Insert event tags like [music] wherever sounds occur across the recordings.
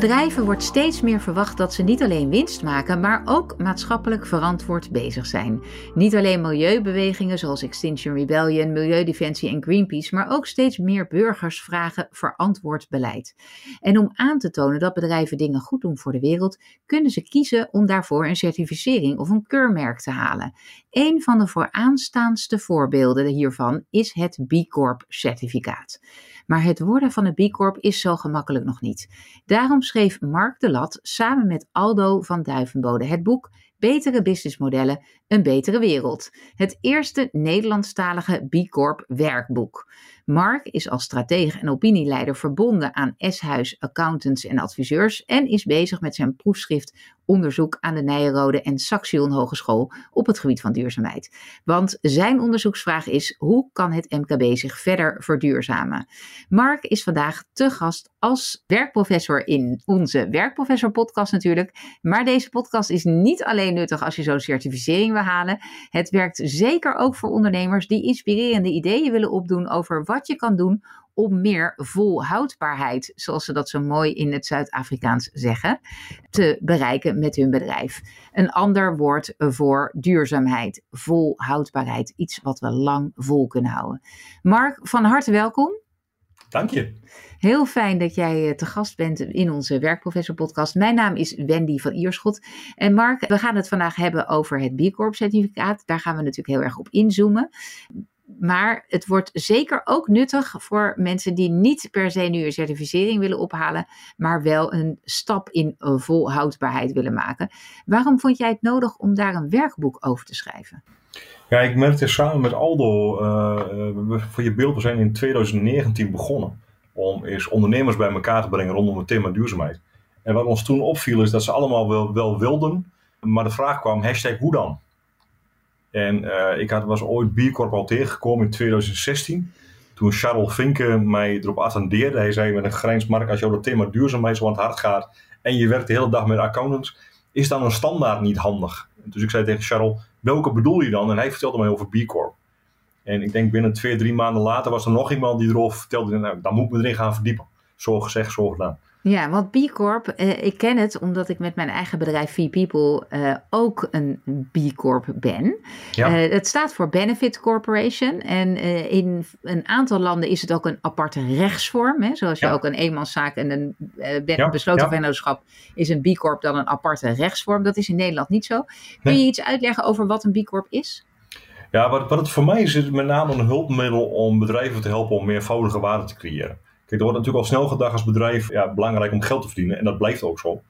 Bedrijven wordt steeds meer verwacht dat ze niet alleen winst maken, maar ook maatschappelijk verantwoord bezig zijn. Niet alleen milieubewegingen zoals Extinction Rebellion, Milieudefensie en Greenpeace, maar ook steeds meer burgers vragen verantwoord beleid. En om aan te tonen dat bedrijven dingen goed doen voor de wereld, kunnen ze kiezen om daarvoor een certificering of een keurmerk te halen. Een van de vooraanstaandste voorbeelden hiervan is het B Corp certificaat. Maar het worden van een B Corp is zo gemakkelijk nog niet. Daarom schreef Mark de Lat samen met Aldo van Duivenbode het boek Betere businessmodellen, een betere wereld. Het eerste Nederlandstalige B Corp werkboek. Mark is als stratege en opinieleider verbonden aan S-Huis Accountants en Adviseurs en is bezig met zijn proefschrift onderzoek aan de Nijenrode en Saxion Hogeschool op het gebied van duurzaamheid. Want zijn onderzoeksvraag is: hoe kan het MKB zich verder verduurzamen? Mark is vandaag te gast als werkprofessor in onze Werkprofessor podcast natuurlijk. Maar deze podcast is niet alleen nuttig als je zo'n certificering wil halen. Het werkt zeker ook voor ondernemers die inspirerende ideeën willen opdoen over wat je kan doen om meer volhoudbaarheid, zoals ze dat zo mooi in het Zuid-Afrikaans zeggen, te bereiken met hun bedrijf. Een ander woord voor duurzaamheid, volhoudbaarheid, iets wat we lang vol kunnen houden. Mark, van harte welkom. Dank je. Heel fijn dat jij eh, te gast bent in onze Werkprofessor podcast. Mijn naam is Wendy van Ierschot. En Mark, we gaan het vandaag hebben over het B Corp certificaat. Daar gaan we natuurlijk heel erg op inzoomen. Maar het wordt zeker ook nuttig voor mensen die niet per se nu een certificering willen ophalen, maar wel een stap in volhoudbaarheid willen maken. Waarom vond jij het nodig om daar een werkboek over te schrijven? Ja, ik merkte samen met Aldo, uh, voor je beeld, we zijn in 2019 begonnen om eens ondernemers bij elkaar te brengen rondom het thema duurzaamheid. En wat ons toen opviel is dat ze allemaal wel, wel wilden, maar de vraag kwam, hashtag hoe dan? En uh, ik had, was ooit B Corp al tegengekomen in 2016. Toen Charles Vinke mij erop attendeerde. Hij zei met een grijns, als jou dat thema duurzaamheid zo aan het hart gaat en je werkt de hele dag met accountants, is dan een standaard niet handig? Dus ik zei tegen Charles, welke bedoel je dan? En hij vertelde mij over B Corp. En ik denk binnen twee, drie maanden later was er nog iemand die erover vertelde, nou, dan moet ik me erin gaan verdiepen. Zo gezegd, zo gedaan. Ja, want B Corp, eh, ik ken het omdat ik met mijn eigen bedrijf V-People eh, ook een B Corp ben. Ja. Eh, het staat voor Benefit Corporation en eh, in een aantal landen is het ook een aparte rechtsvorm. Hè? Zoals je ook een eenmanszaak en een eh, ja. besloten vennootschap is een B Corp dan een aparte rechtsvorm. Dat is in Nederland niet zo. Kun je iets uitleggen over wat een B Corp is? Ja, wat, wat het voor mij is, is met name een hulpmiddel om bedrijven te helpen om meervoudige waarde te creëren. Kijk, er wordt natuurlijk al snel gedacht als bedrijf, ja, belangrijk om geld te verdienen. En dat blijft ook zo.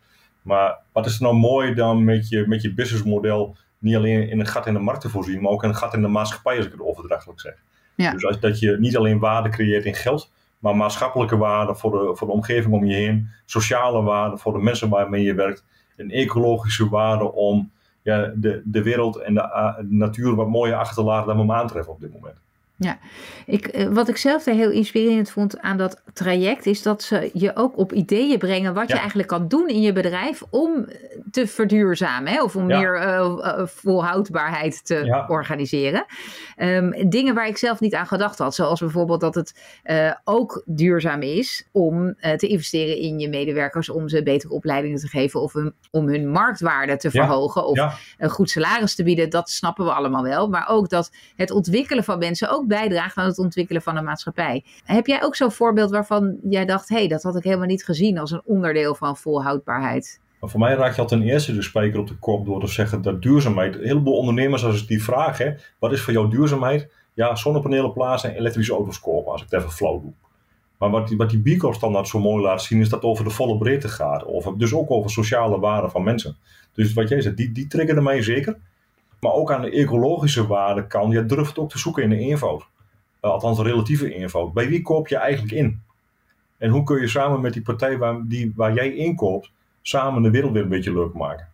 Maar wat is er nou mooi dan met je, met je businessmodel niet alleen in een gat in de markt te voorzien, maar ook een gat in de maatschappij, als ik het overdrachtelijk zeg. Ja. Dus als, dat je niet alleen waarde creëert in geld, maar maatschappelijke waarde voor de, voor de omgeving om je heen, sociale waarde voor de mensen waarmee je werkt, een ecologische waarde om ja, de, de wereld en de, de natuur wat mooier achter te laten dan we hem aantreffen op dit moment. Ja, ik, eh, wat ik zelf heel inspirerend vond aan dat traject is dat ze je ook op ideeën brengen wat je eigenlijk kan doen in je bedrijf om te verduurzamen hè, of om meer uh, volhoudbaarheid te organiseren. Um, dingen waar ik zelf niet aan gedacht had, zoals bijvoorbeeld dat het uh, ook duurzaam is om te investeren in je medewerkers, om ze betere opleidingen te geven of om hun marktwaarde te verhogen of een goed salaris te bieden. Dat snappen we allemaal wel, maar ook dat het ontwikkelen van mensen ook bijdraagt aan het ontwikkelen van een maatschappij. Heb jij ook zo'n voorbeeld waarvan jij dacht, hé, hey, dat had ik helemaal niet gezien als een onderdeel van volhoudbaarheid? Maar voor mij raak je al ten eerste de spijker op de kop door te zeggen dat duurzaamheid, een heleboel ondernemers als ik die vragen, wat is voor jou duurzaamheid? Ja, zonnepanelen plaatsen en elektrische auto's kopen, als ik het even flauw doe. Maar wat die, wat die B Corp standaard zo mooi laat zien, is dat het over de volle breedte gaat. Over, dus ook over sociale waarden van mensen. Dus wat jij zegt, die, die triggerde mij zeker. Maar ook aan de ecologische waarde kan, je durft ook te zoeken in de eenvoud. Uh, althans, relatieve eenvoud. Bij wie koop je eigenlijk in? En hoe kun je samen met die partij waar, die, waar jij inkoopt, samen de wereld weer een beetje leuk maken?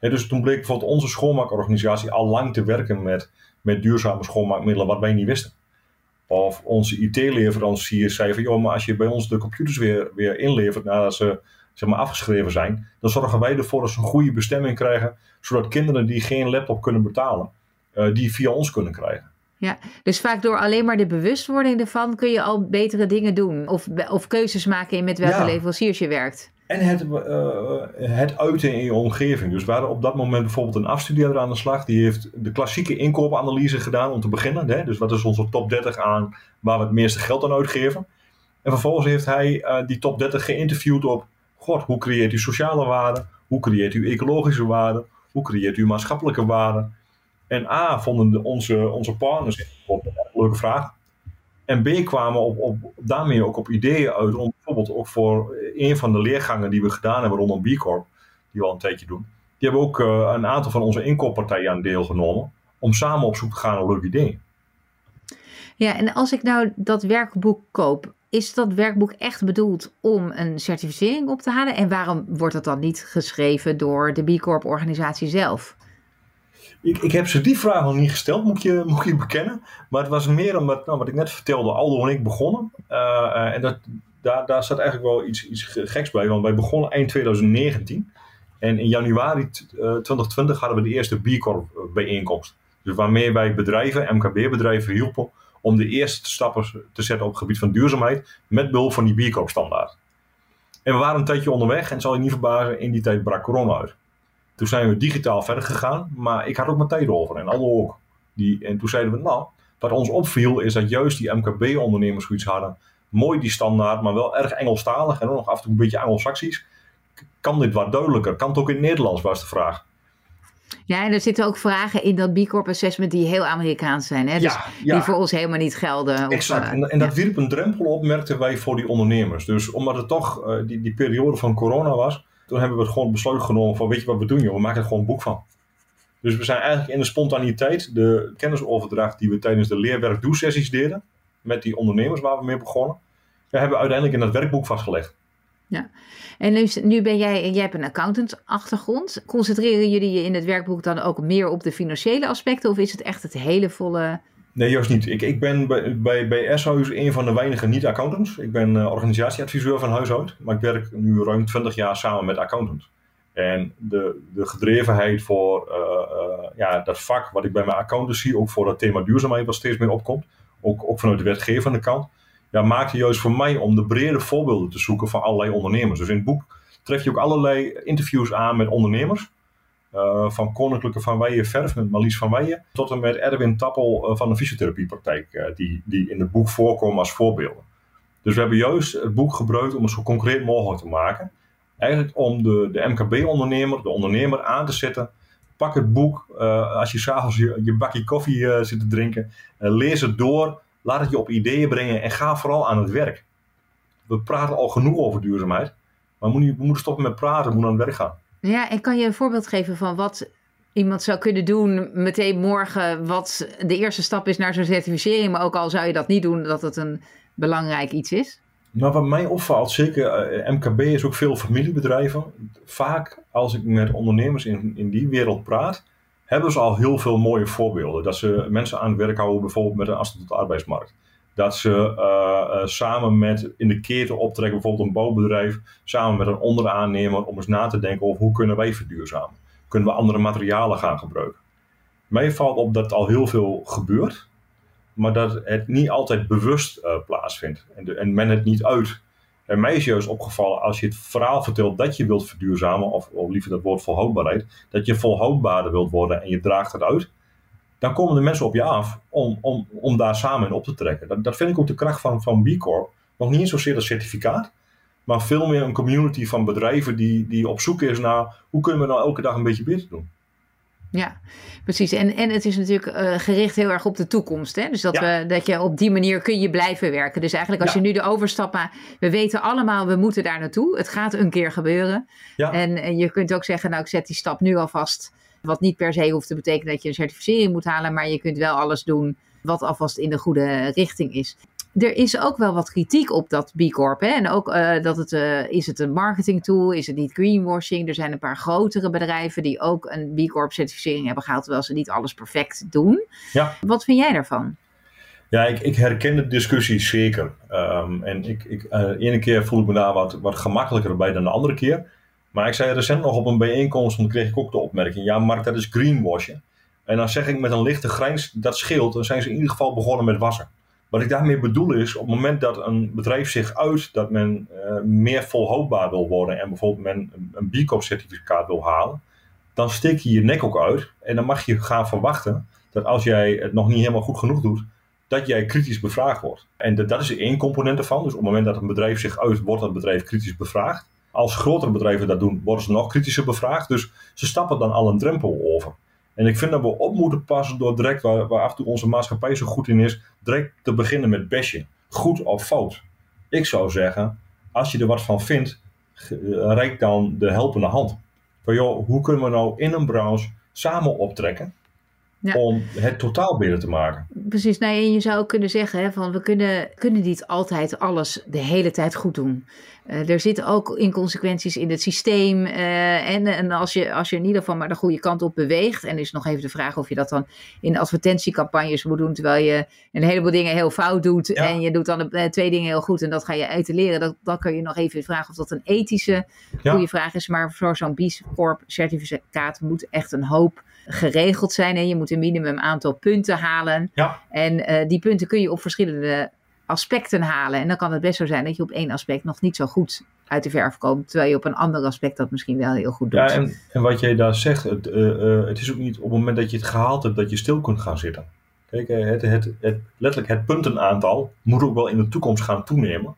dus toen bleek bijvoorbeeld onze schoonmaakorganisatie al lang te werken met, met duurzame schoonmaakmiddelen, wat wij niet wisten. Of onze IT-leveranciers zeiden van, joh, maar als je bij ons de computers weer, weer inlevert nadat ze zeg maar, afgeschreven zijn, dan zorgen wij ervoor dat ze een goede bestemming krijgen, zodat kinderen die geen laptop kunnen betalen, uh, die via ons kunnen krijgen. Ja, dus vaak door alleen maar de bewustwording ervan kun je al betere dingen doen. Of, of keuzes maken in met welke ja. leveranciers je werkt. En het, uh, het uiten in je omgeving. Dus we hadden op dat moment bijvoorbeeld een afstudeerder aan de slag. Die heeft de klassieke inkoopanalyse gedaan om te beginnen. Hè? Dus wat is onze top 30 aan waar we het meeste geld aan uitgeven. En vervolgens heeft hij uh, die top 30 geïnterviewd op... Hoe creëert u sociale waarde? Hoe creëert u ecologische waarde? Hoe creëert u maatschappelijke waarde? En A, vonden de, onze, onze partners een leuke vraag. En B, kwamen op, op, daarmee ook op ideeën uit om bijvoorbeeld ook voor een van de leergangen die we gedaan hebben rondom B Corp, die we al een tijdje doen, die hebben ook uh, een aantal van onze inkooppartijen aan deelgenomen om samen op zoek te gaan naar leuke ideeën. Ja, en als ik nou dat werkboek koop, is dat werkboek echt bedoeld om een certificering op te halen? En waarom wordt dat dan niet geschreven door de B Corp organisatie zelf? Ik, ik heb ze die vraag nog niet gesteld, moet je, moet je bekennen. Maar het was meer omdat, nou, wat ik net vertelde, Aldo en ik begonnen. Uh, en dat, daar, daar staat eigenlijk wel iets, iets geks bij. Want wij begonnen eind 2019. En in januari uh, 2020 hadden we de eerste B Corp bijeenkomst. Dus waarmee wij bedrijven, MKB-bedrijven hielpen om de eerste stappen te zetten op het gebied van duurzaamheid met behulp van die B Corp standaard. En we waren een tijdje onderweg en zal je niet verbazen, in die tijd brak corona uit. Toen zijn we digitaal verder gegaan, maar ik had ook mijn tijd over en alle ook. Die, en toen zeiden we, nou, wat ons opviel is dat juist die MKB-ondernemers zoiets hadden. Mooi die standaard, maar wel erg Engelstalig en ook nog af en toe een beetje Anglo-Saxisch. Kan dit wat duidelijker? Kan het ook in Nederlands, was de vraag. Ja, en er zitten ook vragen in dat B Corp Assessment die heel Amerikaans zijn. Hè? Dus ja, ja. die voor ons helemaal niet gelden. Exact. Of, uh, en, en, dat wierp een drempel op, merkten wij voor die ondernemers. Dus omdat het toch uh, die, die periode van corona was, toen hebben we het gewoon besloten genomen van weet je wat we doen joh, we maken er gewoon een boek van. Dus we zijn eigenlijk in de spontaniteit, de kennisoverdracht die we tijdens de leerwerk-doe-sessies deden, met die ondernemers waar we mee begonnen, we hebben uiteindelijk in dat werkboek vastgelegd. Ja, en nu, nu ben jij, jij hebt een accountant-achtergrond. Concentreren jullie je in het werkboek dan ook meer op de financiële aspecten of is het echt het hele volle Nee, juist niet. Ik, ik ben bij, bij, bij een van de weinige niet-accountants. Ik ben uh, organisatieadviseur van huishoud, maar ik werk nu ruim 20 jaar samen met accountants. En de, de gedrevenheid voor uh, uh, ja, dat vak wat ik bij mijn accountants zie, ook voor dat thema duurzaamheid wat steeds meer opkomt, ook, ook vanuit de wetgevende kant, ja, maakte juist voor mij om de brede voorbeelden te zoeken van allerlei ondernemers. Dus in het boek tref je ook allerlei interviews aan met ondernemers. Uh, van Koninklijke Van Weijen Verf met Marlies Van Weijen tot en met Erwin Tappel uh, van de fysiotherapiepraktijk, uh, die, die in het boek voorkomen als voorbeelden. Dus we hebben juist het boek gebruikt om het zo concreet mogelijk te maken. Eigenlijk om de, de MKB-ondernemer, de ondernemer aan te zetten. Pak het boek als je s'avonds je, je bakje koffie zit te drinken. lees het door, laat het je op ideeën brengen en ga vooral aan het werk. We praten al genoeg over duurzaamheid, maar we moeten stoppen met praten, we moeten aan het werk gaan. Ja, en kan je een voorbeeld geven van wat iemand zou kunnen doen meteen morgen, wat de eerste stap is naar zo'n certificering, maar ook al zou je dat niet doen, dat het een belangrijk iets is? Nou, wat mij opvalt, zeker uh, eh, MKB is ook veel familiebedrijven. Vaak als ik met ondernemers in, in die wereld praat, hebben ze al heel veel mooie voorbeelden. Dat ze mensen aan het werk houden, bijvoorbeeld met een afstand tot de arbeidsmarkt. Dat ze uh, uh, samen met in de keten optrekken, bijvoorbeeld een bouwbedrijf, samen met een onderaannemer, om eens na te denken over hoe kunnen wij verduurzamen. Kunnen we andere materialen gaan gebruiken? Mij valt op dat al heel veel gebeurt, maar dat het niet altijd bewust uh, plaatsvindt en, en, men het niet uit. En mij is juist opgevallen als je het verhaal vertelt dat je wilt verduurzamen, of, of liever dat woord volhoudbaarheid, dat je volhoudbaarder wilt worden en je draagt het uit, dan komen de mensen op je af om, om, om daar samen in op te trekken. Dat, dat vind ik ook de kracht van, van B Corp. Nog niet zozeer dat certificaat, maar veel meer een community van bedrijven die, die op zoek is naar hoe kunnen we nou elke dag een beetje beter doen. Ja, precies. En, en het is natuurlijk uh, gericht heel erg op de toekomst. Hè? Dus dat, ja. we, dat je op die manier kun je blijven werken. Dus eigenlijk als ja. je nu de overstap maakt, we weten allemaal, we moeten daar naartoe. Het gaat een keer gebeuren. Ja. En, en je kunt ook zeggen, nou ik zet die stap nu alvast Wat niet per se hoeft te betekenen dat je een certificering moet halen, maar je kunt wel alles doen wat alvast in de goede richting is. Er is ook wel wat kritiek op dat B Corp. Hè? En ook uh, dat het, uh, is het een marketing tool? Is het niet greenwashing? Er zijn een paar grotere bedrijven die ook een B Corp certificering hebben gehaald, terwijl ze niet alles perfect doen. Ja. Wat vind jij daarvan? Ja, ik, ik herken de discussie zeker. Um, en ik, ik, uh, de ene keer voel ik me daar wat, wat gemakkelijker bij dan de andere keer. Maar ik zei recent nog op een bijeenkomst, dan kreeg ik ook de opmerking: ja, Mark, dat is greenwashing. En dan zeg ik met een lichte grijns, dat scheelt. Dan zijn ze in ieder geval begonnen met wassen. Wat ik daarmee bedoel is, op het moment dat een bedrijf zich uit dat men uh, meer volhoudbaar wil worden en bijvoorbeeld men een B Corp certificaat wil halen, dan steek je je nek ook uit en dan mag je gaan verwachten dat als jij het nog niet helemaal goed genoeg doet, dat jij kritisch bevraagd wordt. En dat is één component ervan. Dus op het moment dat een bedrijf zich uit, wordt dat bedrijf kritisch bevraagd. Als grotere bedrijven dat doen, worden ze nog kritischer bevraagd. Dus ze stappen dan al een drempel over. En ik vind dat we op moeten passen door direct, waar, waar af en toe onze maatschappij zo goed in is, direct te beginnen met bashen. Goed of fout. Ik zou zeggen, als je er wat van vindt, reik dan de helpende hand. Van joh, hoe kunnen we nou in een branche samen optrekken ja. om het totaal beter te maken. Precies, nou, en je zou kunnen zeggen hè, van we kunnen, kunnen niet altijd alles de hele tijd goed doen. Uh, er zitten ook inconsequenties in het systeem. Uh, en en als, je, als je in ieder geval maar de goede kant op beweegt. En is nog even de vraag of je dat dan in advertentiecampagnes moet doen. Terwijl je een heleboel dingen heel fout doet. Ja. En je doet dan de, twee dingen heel goed. En dat ga je uitleren. Dat, dan kun je nog even vragen of dat een ethische ja. goede vraag is. Maar voor zo'n B Corp certificaat moet echt een hoop geregeld zijn. En je moet een minimum aantal punten halen. Ja. En uh, die punten kun je op verschillende aspecten halen. En dan kan het best zo zijn dat je op één aspect nog niet zo goed uit de verf komt. Terwijl je op een ander aspect dat misschien wel heel goed doet. Ja, en, en wat jij daar zegt, het, uh, uh, het is ook niet op het moment dat je het gehaald hebt dat je stil kunt gaan zitten. Kijk, het, het, het, letterlijk het puntenaantal moet ook wel in de toekomst gaan toenemen.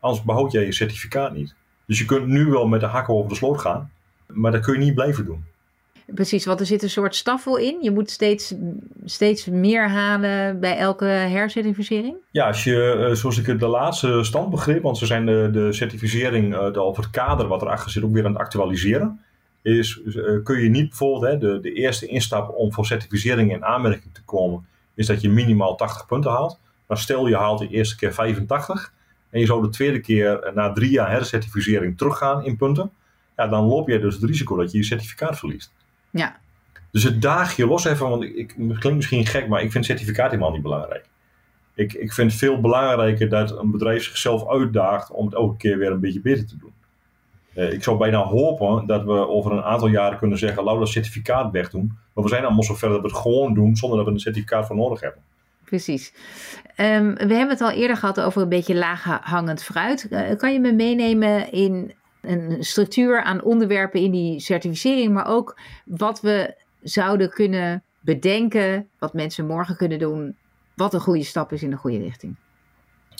Anders behoud jij je certificaat niet. Dus je kunt nu wel met de hakken over de sloot gaan, maar dat kun je niet blijven doen. Precies, want er zit een soort staffel in. Je moet steeds, steeds meer halen bij elke hercertificering? Ja, als je, zoals ik de laatste stand begreep, want ze zijn de, de certificering de, of het kader wat erachter zit ook weer aan het actualiseren. Is, kun je niet bijvoorbeeld, hè, de, de eerste instap om voor certificering in aanmerking te komen, is dat je minimaal 80 punten haalt. Maar stel je haalt de eerste keer 85 en je zou de tweede keer na drie jaar hercertificering teruggaan in punten. Ja, dan loop je dus het risico dat je je certificaat verliest. Ja. Dus het daag je los even, want ik, ik klinkt misschien gek, maar ik vind certificaat helemaal niet belangrijk. Ik, ik vind het veel belangrijker dat een bedrijf zichzelf uitdaagt om het elke keer weer een beetje beter te doen. Uh, ik zou bijna hopen dat we over een aantal jaren kunnen zeggen, laten we dat certificaat wegdoen. Maar we zijn allemaal zover dat we het gewoon doen zonder dat we een certificaat voor nodig hebben. Precies. Um, we hebben het al eerder gehad over een beetje laag hangend fruit. Uh, kan je me meenemen in een structuur aan onderwerpen in die certificering, maar ook wat we zouden kunnen bedenken, wat mensen morgen kunnen doen, wat een goede stap is in de goede richting.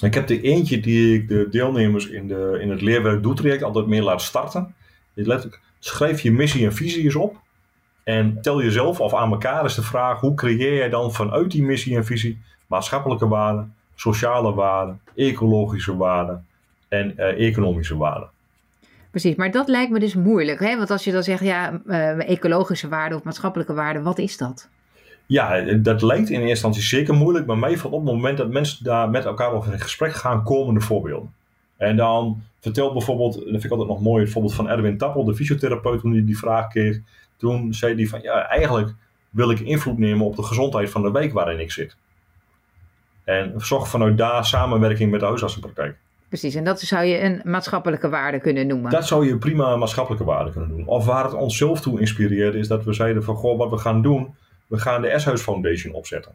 Ik heb de eentje die ik de deelnemers in, de, in het leerwerk doetraject altijd meer laat starten. Schrijf je missie en visie eens op. En tel jezelf of aan elkaar is de vraag: hoe creëer jij dan vanuit die missie en visie maatschappelijke waarden, sociale waarden, ecologische waarden en uh, economische waarden? Precies, maar dat lijkt me dus moeilijk. Hè? Want als je dan zegt, ja, uh, ecologische waarden of maatschappelijke waarden, wat is dat? Ja, dat lijkt in eerste instantie zeker moeilijk. Maar mij valt op het moment dat mensen daar met elkaar over in gesprek gaan, komende voorbeelden. En dan vertelt bijvoorbeeld, dat vind ik altijd nog mooi, het voorbeeld van Erwin Tappel, de fysiotherapeut, toen hij die vraag kreeg. Toen zei hij van, ja, eigenlijk wil ik invloed nemen op de gezondheid van de wijk waarin ik zit. En zorg vanuit daar samenwerking met de huisartsenpraktijk. Precies, en dat zou je een maatschappelijke waarde kunnen noemen. Dat zou je prima maatschappelijke waarde kunnen doen. Of waar het ons zelf toe inspireerde, is dat we zeiden van, goh, wat we gaan doen, we gaan de S-Huis Foundation opzetten.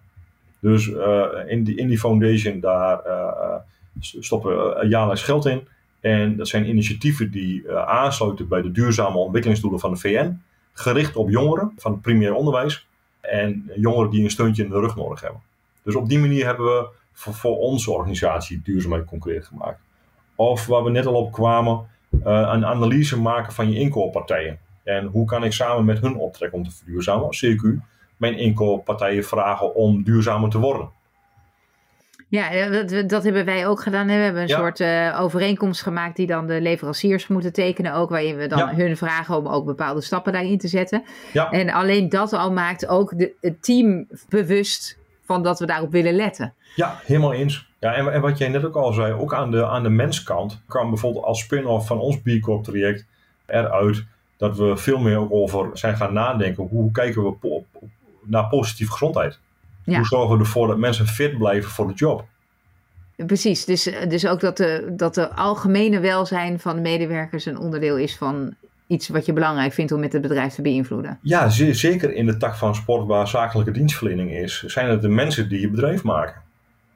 Dus uh, in, die, in die foundation, daar uh, stoppen we jaarlijks geld in. En dat zijn initiatieven die aansluiten bij de duurzame ontwikkelingsdoelen van de VN. Gericht op jongeren van het primair onderwijs. En jongeren die een steuntje in de rug nodig hebben. Dus op die manier hebben we voor, voor onze organisatie duurzaamheid concreet gemaakt. Of waar we net al op kwamen, uh, een analyse maken van je inkooppartijen. En hoe kan ik samen met hun optrekken om te verduurzamen, CQ, mijn inkooppartijen vragen om duurzamer te worden. Ja, dat, dat, hebben wij ook gedaan. We hebben een soort uh, overeenkomst gemaakt die dan de leveranciers moeten tekenen ook. Waarin we dan hun vragen om ook bepaalde stappen daarin te zetten. Ja. En alleen dat al maakt ook de, het team bewust van dat we daarop willen letten. Ja, helemaal eens. Ja, en, en wat jij net ook al zei, ook aan de, aan de menskant kwam bijvoorbeeld als spin-off van ons B Corp traject eruit dat we veel meer ook over zijn gaan nadenken. Hoe kijken we naar positieve gezondheid? Hoe zorgen we ervoor dat mensen fit blijven voor de job? Precies, dus, dus ook dat de, dat de algemene welzijn van de medewerkers een onderdeel is van iets wat je belangrijk vindt om met het bedrijf te beïnvloeden. Ja, zeker in de tak van sport waar zakelijke dienstverlening is, zijn het de mensen die je bedrijf maken.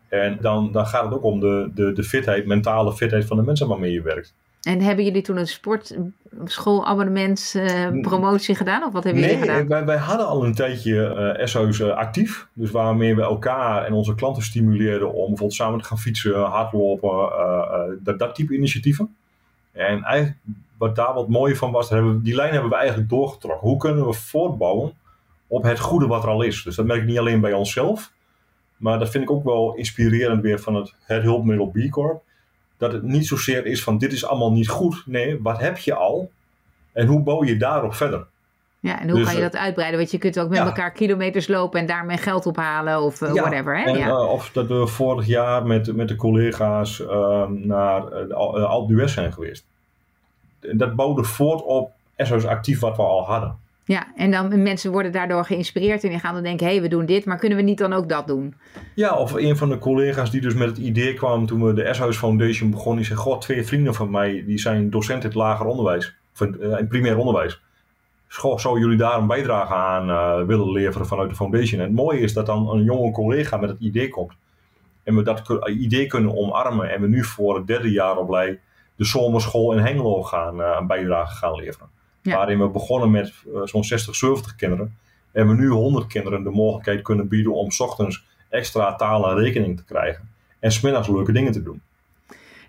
En dan, dan gaat het ook om de, de, de fitheid, mentale fitheid van de mensen waarmee je werkt. En hebben jullie toen een sportschoolabonnementspromotie uh, gedaan? Of wat hebben nee, jullie gedaan? Wij, wij hadden al een tijdje uh, SO's uh, actief. Dus waarmee we elkaar en onze klanten stimuleerden om bijvoorbeeld samen te gaan fietsen, hardlopen, dat, dat type initiatieven. En eigenlijk wat daar wat mooier van was, hebben die lijn hebben we eigenlijk doorgetrokken. Hoe kunnen we voortbouwen op het goede wat er al is? Dus dat merk ik niet alleen bij onszelf, maar dat vind ik ook wel inspirerend weer van het, het hulpmiddel B Corp dat het niet zozeer is van dit is allemaal niet goed. Nee, wat heb je al? En hoe bouw je daarop verder? Ja, en hoe dus, kan je dat uitbreiden? Want je kunt ook met elkaar kilometers lopen en daarmee geld ophalen of uh, whatever. Hè? En, ja. Uh, of dat we vorig jaar met, met de collega's uh, naar uh, Alpe zijn geweest. Dat bouwde voort op SOS Actief wat we al hadden. Ja, en dan mensen worden daardoor geïnspireerd en die gaan dan denken, hé, hey, we doen dit, maar kunnen we niet dan ook dat doen? Ja, of een van de collega's die dus met het idee kwam toen we de S-House Foundation begonnen, die zei, god, twee vrienden van mij, die zijn docent in het lager onderwijs, in, uh, primair onderwijs. Goh, zou jullie daar een bijdrage aan uh, willen leveren vanuit de foundation? En het mooie is dat dan een jonge collega met het idee komt. En we dat idee kunnen omarmen en we nu voor het derde jaar op lei de zomerschool in Hengelo gaan, uh, bijdrage gaan leveren. Waarin we begonnen met uh, zo'n 60, 70 kinderen. En we nu 100 kinderen de mogelijkheid kunnen bieden om s ochtends extra taal en rekening te krijgen. En smiddags leuke dingen te doen.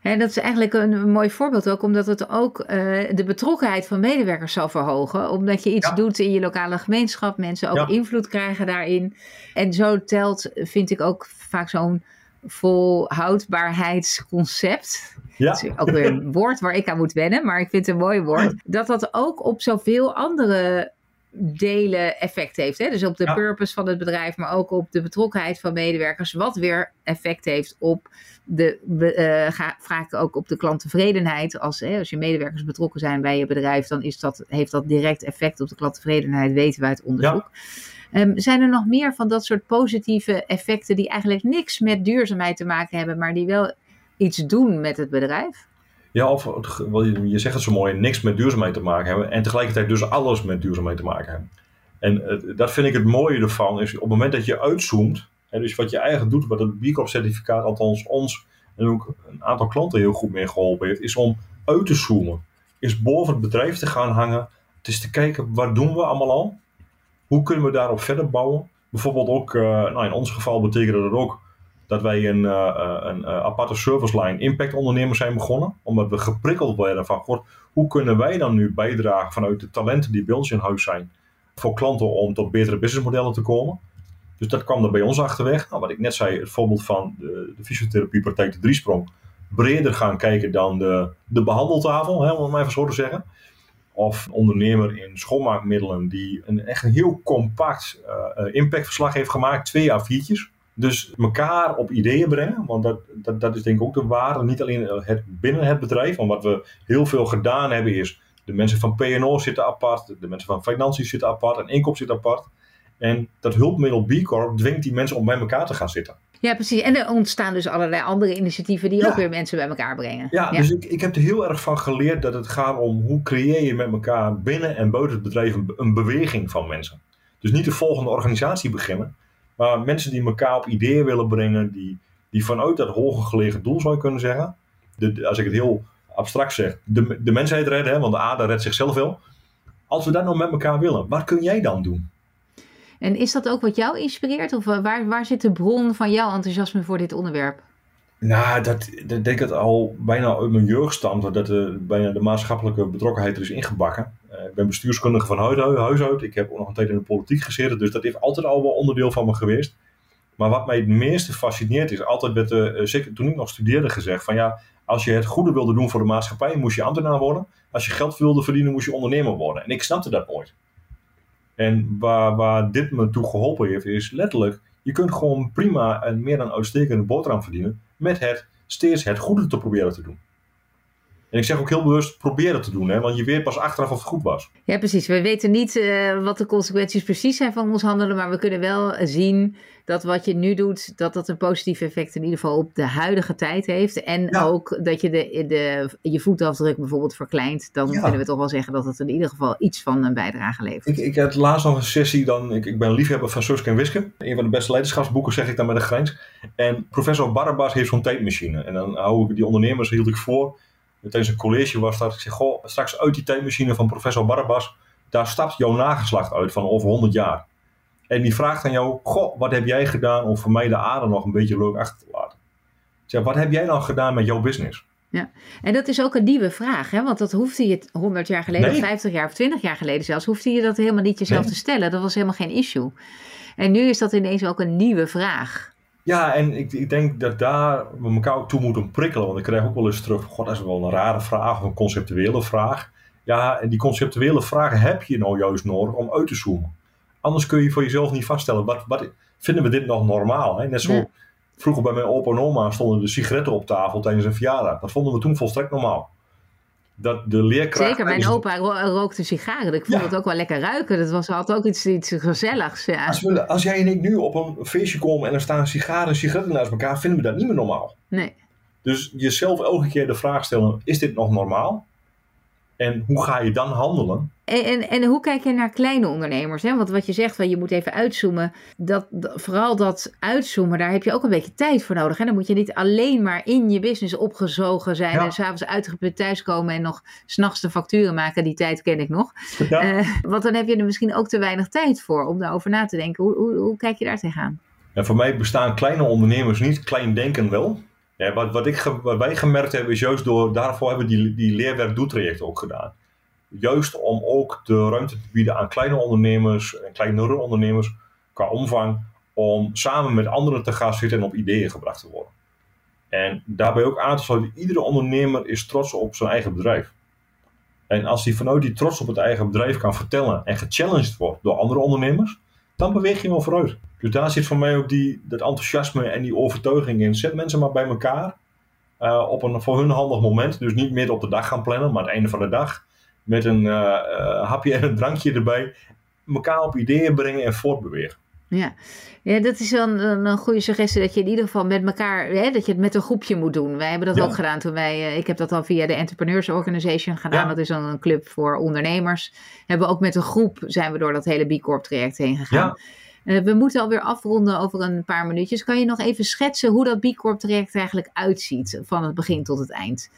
En dat is eigenlijk een, mooi voorbeeld ook, omdat het ook uh, de betrokkenheid van medewerkers zal verhogen. Omdat je iets ja. doet in je lokale gemeenschap, mensen ook ja. invloed krijgen daarin. En zo telt, vind ik ook vaak zo'n volhoudbaarheidsconcept. Ja. Dat is ook weer een [laughs] woord waar ik aan moet wennen, maar ik vind het een mooi woord. Dat dat ook op zoveel andere delen effect heeft. Hè? Dus op de purpose van het bedrijf, maar ook op de betrokkenheid van medewerkers. Wat weer effect heeft op de, uh, vaak ook op de klanttevredenheid. Als, hè, als je medewerkers betrokken zijn bij je bedrijf, dan is dat, heeft dat direct effect op de klanttevredenheid, weten we uit onderzoek. Ja. Um, zijn er nog meer van dat soort positieve effecten die eigenlijk niks met duurzaamheid te maken hebben, maar die wel iets doen met het bedrijf? Ja, of je zegt het zo mooi, niks met duurzaamheid te maken hebben en tegelijkertijd dus alles met duurzaamheid te maken hebben. En uh, dat vind ik het mooie ervan, is op het moment dat je uitzoomt, dus wat je eigenlijk doet, wat het B Corp certificaat althans ons en ook een aantal klanten heel goed mee geholpen heeft, is om uit te zoomen. Is boven het bedrijf te gaan hangen. Het is te kijken, wat doen we allemaal al? Hoe kunnen we daarop verder bouwen? Bijvoorbeeld ook, uh, nou in ons geval betekende dat ook dat wij een, uh, een uh, aparte service line impact ondernemers zijn begonnen. Omdat we geprikkeld werden van, god, hoe kunnen wij dan nu bijdragen vanuit de talenten die bij ons in huis zijn voor klanten om tot betere businessmodellen te komen. Dus dat kwam er bij ons achterweg. Nou, wat ik net zei, het voorbeeld van de, de fysiotherapiepraktijk de Driesprong. Breder gaan kijken dan de, de behandeltafel, hè, om het maar even zo te zeggen. Of ondernemer in schoonmaakmiddelen die een echt heel compact impactverslag heeft gemaakt. Twee A4'tjes. Dus elkaar op ideeën brengen, want dat, dat, dat is denk ik ook de waarde. Niet alleen het, binnen het bedrijf, want wat we heel veel gedaan hebben is... de mensen van P&O zitten apart, de mensen van financiën zitten apart en inkoop zit apart. En dat hulpmiddel B Corp dwingt die mensen om bij elkaar te gaan zitten. Ja, precies. En er ontstaan dus allerlei andere initiatieven die ook weer mensen bij elkaar brengen. Ja, dus ik, ik heb er heel erg van geleerd dat het gaat om hoe creëer je met elkaar binnen en buiten het bedrijf een, een beweging van mensen. Dus niet de volgende organisatie beginnen, maar mensen die elkaar op ideeën willen brengen, die, die vanuit dat hoger gelegen doel zou je kunnen zeggen. De, als ik het heel abstract zeg, de, de mensheid redden, hè, want de aarde redt zichzelf wel. Als we dat nou met elkaar willen, wat kun jij dan doen? En is dat ook wat jou inspireert? Of eh, waar, waar zit de bron van jouw enthousiasme voor dit onderwerp? Nou, dat, dat denk ik al bijna uit mijn jeugd stamt. Dat de, bijna de maatschappelijke betrokkenheid er is ingebakken. Uh, ik ben bestuurskundige van huis uit. Ik heb ook nog een tijd in de politiek gezeten. Dus dat heeft altijd al wel onderdeel van me geweest. Maar wat mij het meeste fascineert is, altijd werd, uh, zeker toen ik nog studeerde, gezegd van ja, als je het goede wilde doen voor de maatschappij, moest je ambtenaar worden. Als je geld wilde verdienen, moest je ondernemer worden. En ik snapte dat nooit. En waar, waar dit me toe geholpen heeft, is letterlijk, je kunt gewoon prima en meer dan uitstekende boterham verdienen met het steeds het goede te proberen te doen. En ik zeg ook heel bewust proberen te doen, hè, want je weet pas achteraf of het goed was. Ja, precies. We weten niet uh, wat de consequenties precies zijn van ons handelen, maar we kunnen wel zien dat wat je nu doet, dat dat een positief effect in ieder geval op de huidige tijd heeft. En ook dat je de, de, je voetafdruk bijvoorbeeld verkleint. Dan kunnen we toch wel zeggen dat het in ieder geval iets van een bijdrage levert. Ik, ik had laatst nog een sessie, dan, ik, ik ben liefhebber van Suske en Wiske. Een van de beste leiderschapsboeken zeg ik dan met een grijns. En professor Barbas heeft zo'n tijdmachine. En dan hou ik die ondernemers, hield ik voor tijdens een college was dat. Ik zeg, goh, straks uit die tijdmachine van professor Barbas, daar stapt jouw nageslacht uit van over 100 jaar. En die vraagt aan jou, goh, wat heb jij gedaan om voor mij de aarde nog een beetje leuk achter te laten? Ik zeg, wat heb jij nou gedaan met jouw business? Ja, en dat is ook een nieuwe vraag, hè? want dat hoefde je 100 jaar geleden, of 50 jaar of 20 jaar geleden zelfs, hoefde je dat helemaal niet jezelf te stellen. Dat was helemaal geen issue. En nu is dat ineens ook een nieuwe vraag. Ja, en ik, ik denk dat daar we elkaar ook toe moeten prikkelen. Want ik krijg ook wel eens terug, god, dat is wel een rare vraag of een conceptuele vraag. Ja, en die conceptuele vragen heb je nou juist nodig om uit te zoomen. Anders kun je voor jezelf niet vaststellen, wat, wat vinden we dit nog normaal? Hè? Net zo, vroeger bij mijn opa en oma stonden de sigaretten op tafel tijdens een verjaardag. Dat vonden we toen volstrekt normaal dat de leerkracht... Zeker, mijn opa rookte sigaren. Ik vond het ook wel lekker ruiken. Dat was altijd ook iets, iets gezelligs. Ja. Als, we, als jij en ik nu op een feestje komen en er staan sigaren en sigaretten naast elkaar, vinden we dat niet meer normaal. Nee. Dus jezelf elke keer de vraag stellen, is dit nog normaal? En hoe ga je dan handelen? En, en, en, hoe kijk je naar kleine ondernemers? Hè? Want wat je zegt, van je moet even uitzoomen. Dat, vooral dat uitzoomen, daar heb je ook een beetje tijd voor nodig. En dan moet je niet alleen maar in je business opgezogen zijn. En s'avonds uitgeput thuiskomen en nog s'nachts de facturen maken. Die tijd ken ik nog. Uh, want dan heb je er misschien ook te weinig tijd voor om daarover na te denken. Hoe, hoe, hoe kijk je daar tegenaan? En voor mij bestaan kleine ondernemers niet, klein denken wel. Wat, wat, ik, wij gemerkt hebben is juist door, daarvoor hebben we die, die leerwerk ook gedaan. Juist om ook de ruimte te bieden aan kleine ondernemers en kleinere ondernemers qua omvang, om samen met anderen te gaan zitten en op ideeën gebracht te worden. En daarbij ook aan te sluiten, iedere ondernemer is trots op zijn eigen bedrijf. En als hij vanuit die trots op het eigen bedrijf kan vertellen en gechallenged wordt door andere ondernemers, dan beweeg je wel vooruit. Dus daar zit voor mij ook die, dat enthousiasme en die overtuiging in. Zet mensen maar bij elkaar uh, op een voor hun handig moment. Dus niet midden op de dag gaan plannen, maar het einde van de dag. Met een uh, uh, hapje en een drankje erbij. Elkaar op ideeën brengen en voortbewegen. Ja. ja, dat is wel een, een, goede suggestie dat je in ieder geval met elkaar, hè, dat je het met een groepje moet doen. Wij hebben dat ook gedaan toen wij, ik heb dat al via de Entrepreneurs Organization gedaan. Ja. Dat is dan een club voor ondernemers. Hebben ook met een groep zijn we door dat hele B Corp traject heen gegaan. Uh, we moeten alweer afronden over een paar minuutjes. Kan je nog even schetsen hoe dat B Corp traject eigenlijk uitziet van het begin tot het eind?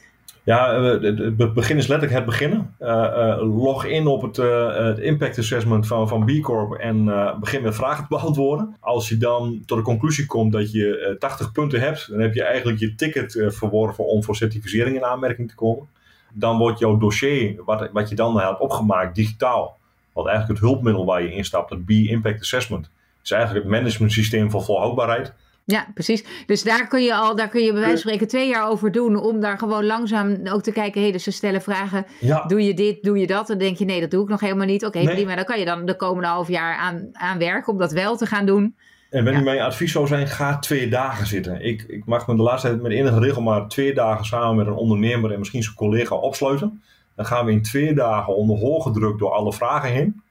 Ja, het begin is letterlijk het beginnen. Uh, uh, log in op het, het impact assessment van, van B Corp en begin met vragen te [laughs] beantwoorden. Als je dan tot de conclusie komt dat je 80 punten hebt, dan heb je eigenlijk je ticket verworven om voor certificering in aanmerking te komen. Dan wordt jouw dossier, wat, wat je dan hebt opgemaakt, digitaal. Wat eigenlijk het hulpmiddel waar je instapt, het B Impact Assessment, is eigenlijk het management systeem voor volhoudbaarheid. Ja, precies. Dus daar kun je al, daar kun je bij wijze van spreken twee jaar over doen. Om daar gewoon langzaam ook te kijken. Hé, dus ze stellen vragen. Doe je dit, doe je dat? Dan denk je, nee, dat doe ik nog helemaal niet. Oké, okay, prima. Dan kan je dan de komende half jaar aan, aan werken om dat wel te gaan doen. En wenn ja. mijn advies zou zijn, ga twee dagen zitten. Ik, ik mag me de laatste tijd met enige regelmaat twee dagen samen met een ondernemer en misschien zijn collega opsluiten. Dan gaan we in twee dagen onder hoge druk door alle vragen heen.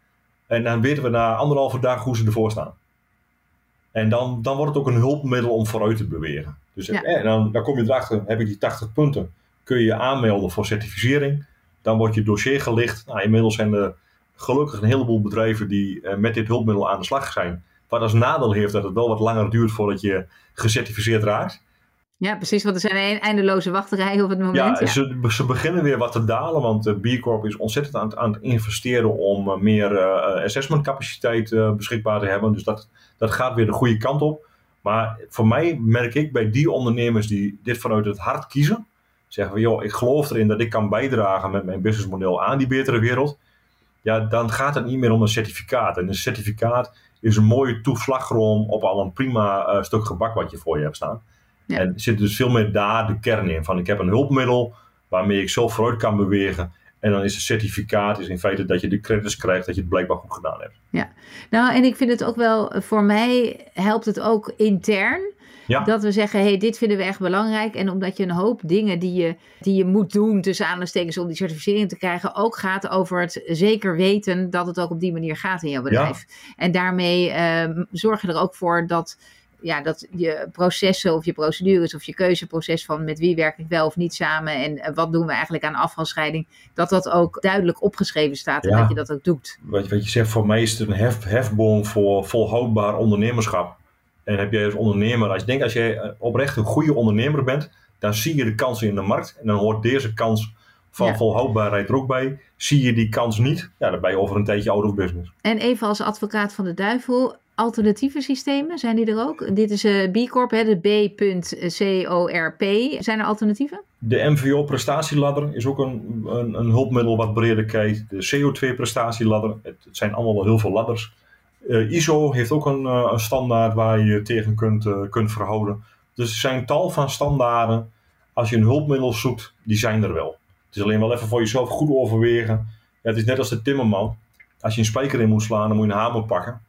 En dan weten we na anderhalve dag hoe ze ervoor staan. En dan, dan wordt het ook een hulpmiddel om vooruit te bewegen. Dus en eh, dan, dan kom je erachter, heb ik die 80 punten, kun je je aanmelden voor certificering. Dan wordt je dossier gelicht. Nou, inmiddels zijn er gelukkig een heleboel bedrijven die uh, met dit hulpmiddel aan de slag zijn. Wat als nadeel heeft dat het wel wat langer duurt voordat je gecertificeerd raakt. Ja, precies, want er zijn eindeloze wachterijen op het moment. Ja, ja. Ze, ze, beginnen weer wat te dalen, want B Corp is ontzettend aan, aan het investeren om uh, meer uh, assessmentcapaciteit uh, beschikbaar te hebben. Dus dat, dat gaat weer de goede kant op. Maar voor mij merk ik bij die ondernemers die dit vanuit het hart kiezen, zeggen we, joh, ik geloof erin dat ik kan bijdragen met mijn businessmodel aan die betere wereld. Ja, dan gaat het niet meer om een certificaat. En een certificaat is een mooie toeslagroom op al een prima uh, stuk gebak wat je voor je hebt staan. Ja. En zit dus veel meer daar de kern in. Van ik heb een hulpmiddel waarmee ik zelf vooruit kan bewegen. En dan is het certificaat is in feite dat je de credits krijgt dat je het blijkbaar goed gedaan hebt. Ja, nou en ik vind het ook wel, voor mij helpt het ook intern. Ja. Dat we zeggen, hey, dit vinden we echt belangrijk. En omdat je een hoop dingen die je, die je moet doen, tussen aanhalingstekens, om die certificering te krijgen, ook gaat over het zeker weten dat het ook op die manier gaat in jouw bedrijf. En daarmee uh, zorg je er ook voor dat ja, dat je processen of je procedures of je keuzeproces van met wie werk ik wel of niet samen en wat doen we eigenlijk aan afvalscheiding, dat dat ook duidelijk opgeschreven staat en dat je dat ook doet. Wat, wat je zegt, voor mij is het een hef, hefboom voor volhoudbaar ondernemerschap. En heb jij als ondernemer, als je denkt als jij oprecht een goede ondernemer bent, dan zie je de kansen in de markt en dan hoort deze kans van volhoudbaarheid er ook bij. Zie je die kans niet, ja, dan ben je over een tijdje out of business. En even als advocaat van de duivel, alternatieve systemen, zijn die er ook? Dit is uh, B Corp, hè, de B.corp. Zijn er alternatieven? De MVO-prestatieladder is ook een, een, een, hulpmiddel wat breder kijkt. De CO2-prestatieladder, het, het, zijn allemaal wel heel veel ladders. Uh, ISO heeft ook een, uh, een, standaard waar je je tegen kunt, kunt verhouden. Dus er zijn tal van standaarden. Als je een hulpmiddel zoekt, die zijn er wel. Het is alleen wel even voor jezelf goed overwegen. Ja, het is net als de timmerman. Als je een spijker in moet slaan, dan moet je een hamer pakken.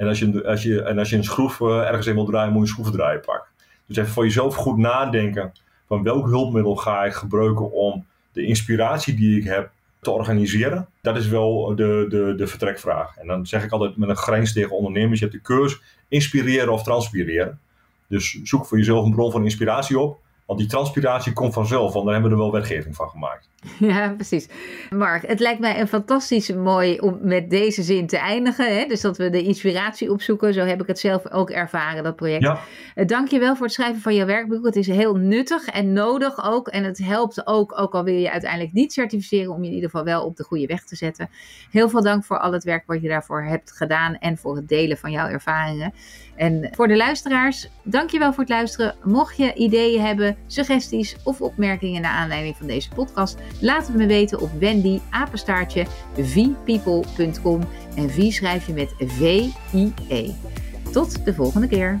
En als je, als je, en als je een schroef uh, ergens in wil draaien, moet je een schroevendraaier pakken. Dus even voor jezelf goed nadenken van welk hulpmiddel ga ik gebruiken om de inspiratie die ik heb te organiseren. Dat is wel de, de, de vertrekvraag. En dan zeg ik altijd met een grens tegen ondernemers, je hebt de keurs inspireren of transpireren. Dus zoek voor jezelf een bron van inspiratie op. Want die transpiratie komt vanzelf, want daar hebben we er wel wetgeving van gemaakt. [laughs] Ja, precies. Mark, het lijkt mij een fantastisch mooi om met deze zin te eindigen. Hè? Dus dat we de inspiratie opzoeken. Zo heb ik het zelf ook ervaren, dat project. Ja. Eh, dank je wel voor het schrijven van je werkboek. Het is heel nuttig en nodig ook. En het helpt ook, ook al wil je uiteindelijk niet certificeren, om je in ieder geval wel op de goede weg te zetten. Heel veel dank voor al het werk wat je daarvoor hebt gedaan en voor het delen van jouw ervaringen. En voor de luisteraars, dankjewel voor het luisteren. Mocht je ideeën hebben, suggesties of opmerkingen naar aanleiding van deze podcast, laat het me weten op Wendy apenstaartje vpeople.com en V schrijf je met V-I-E. Tot de volgende keer.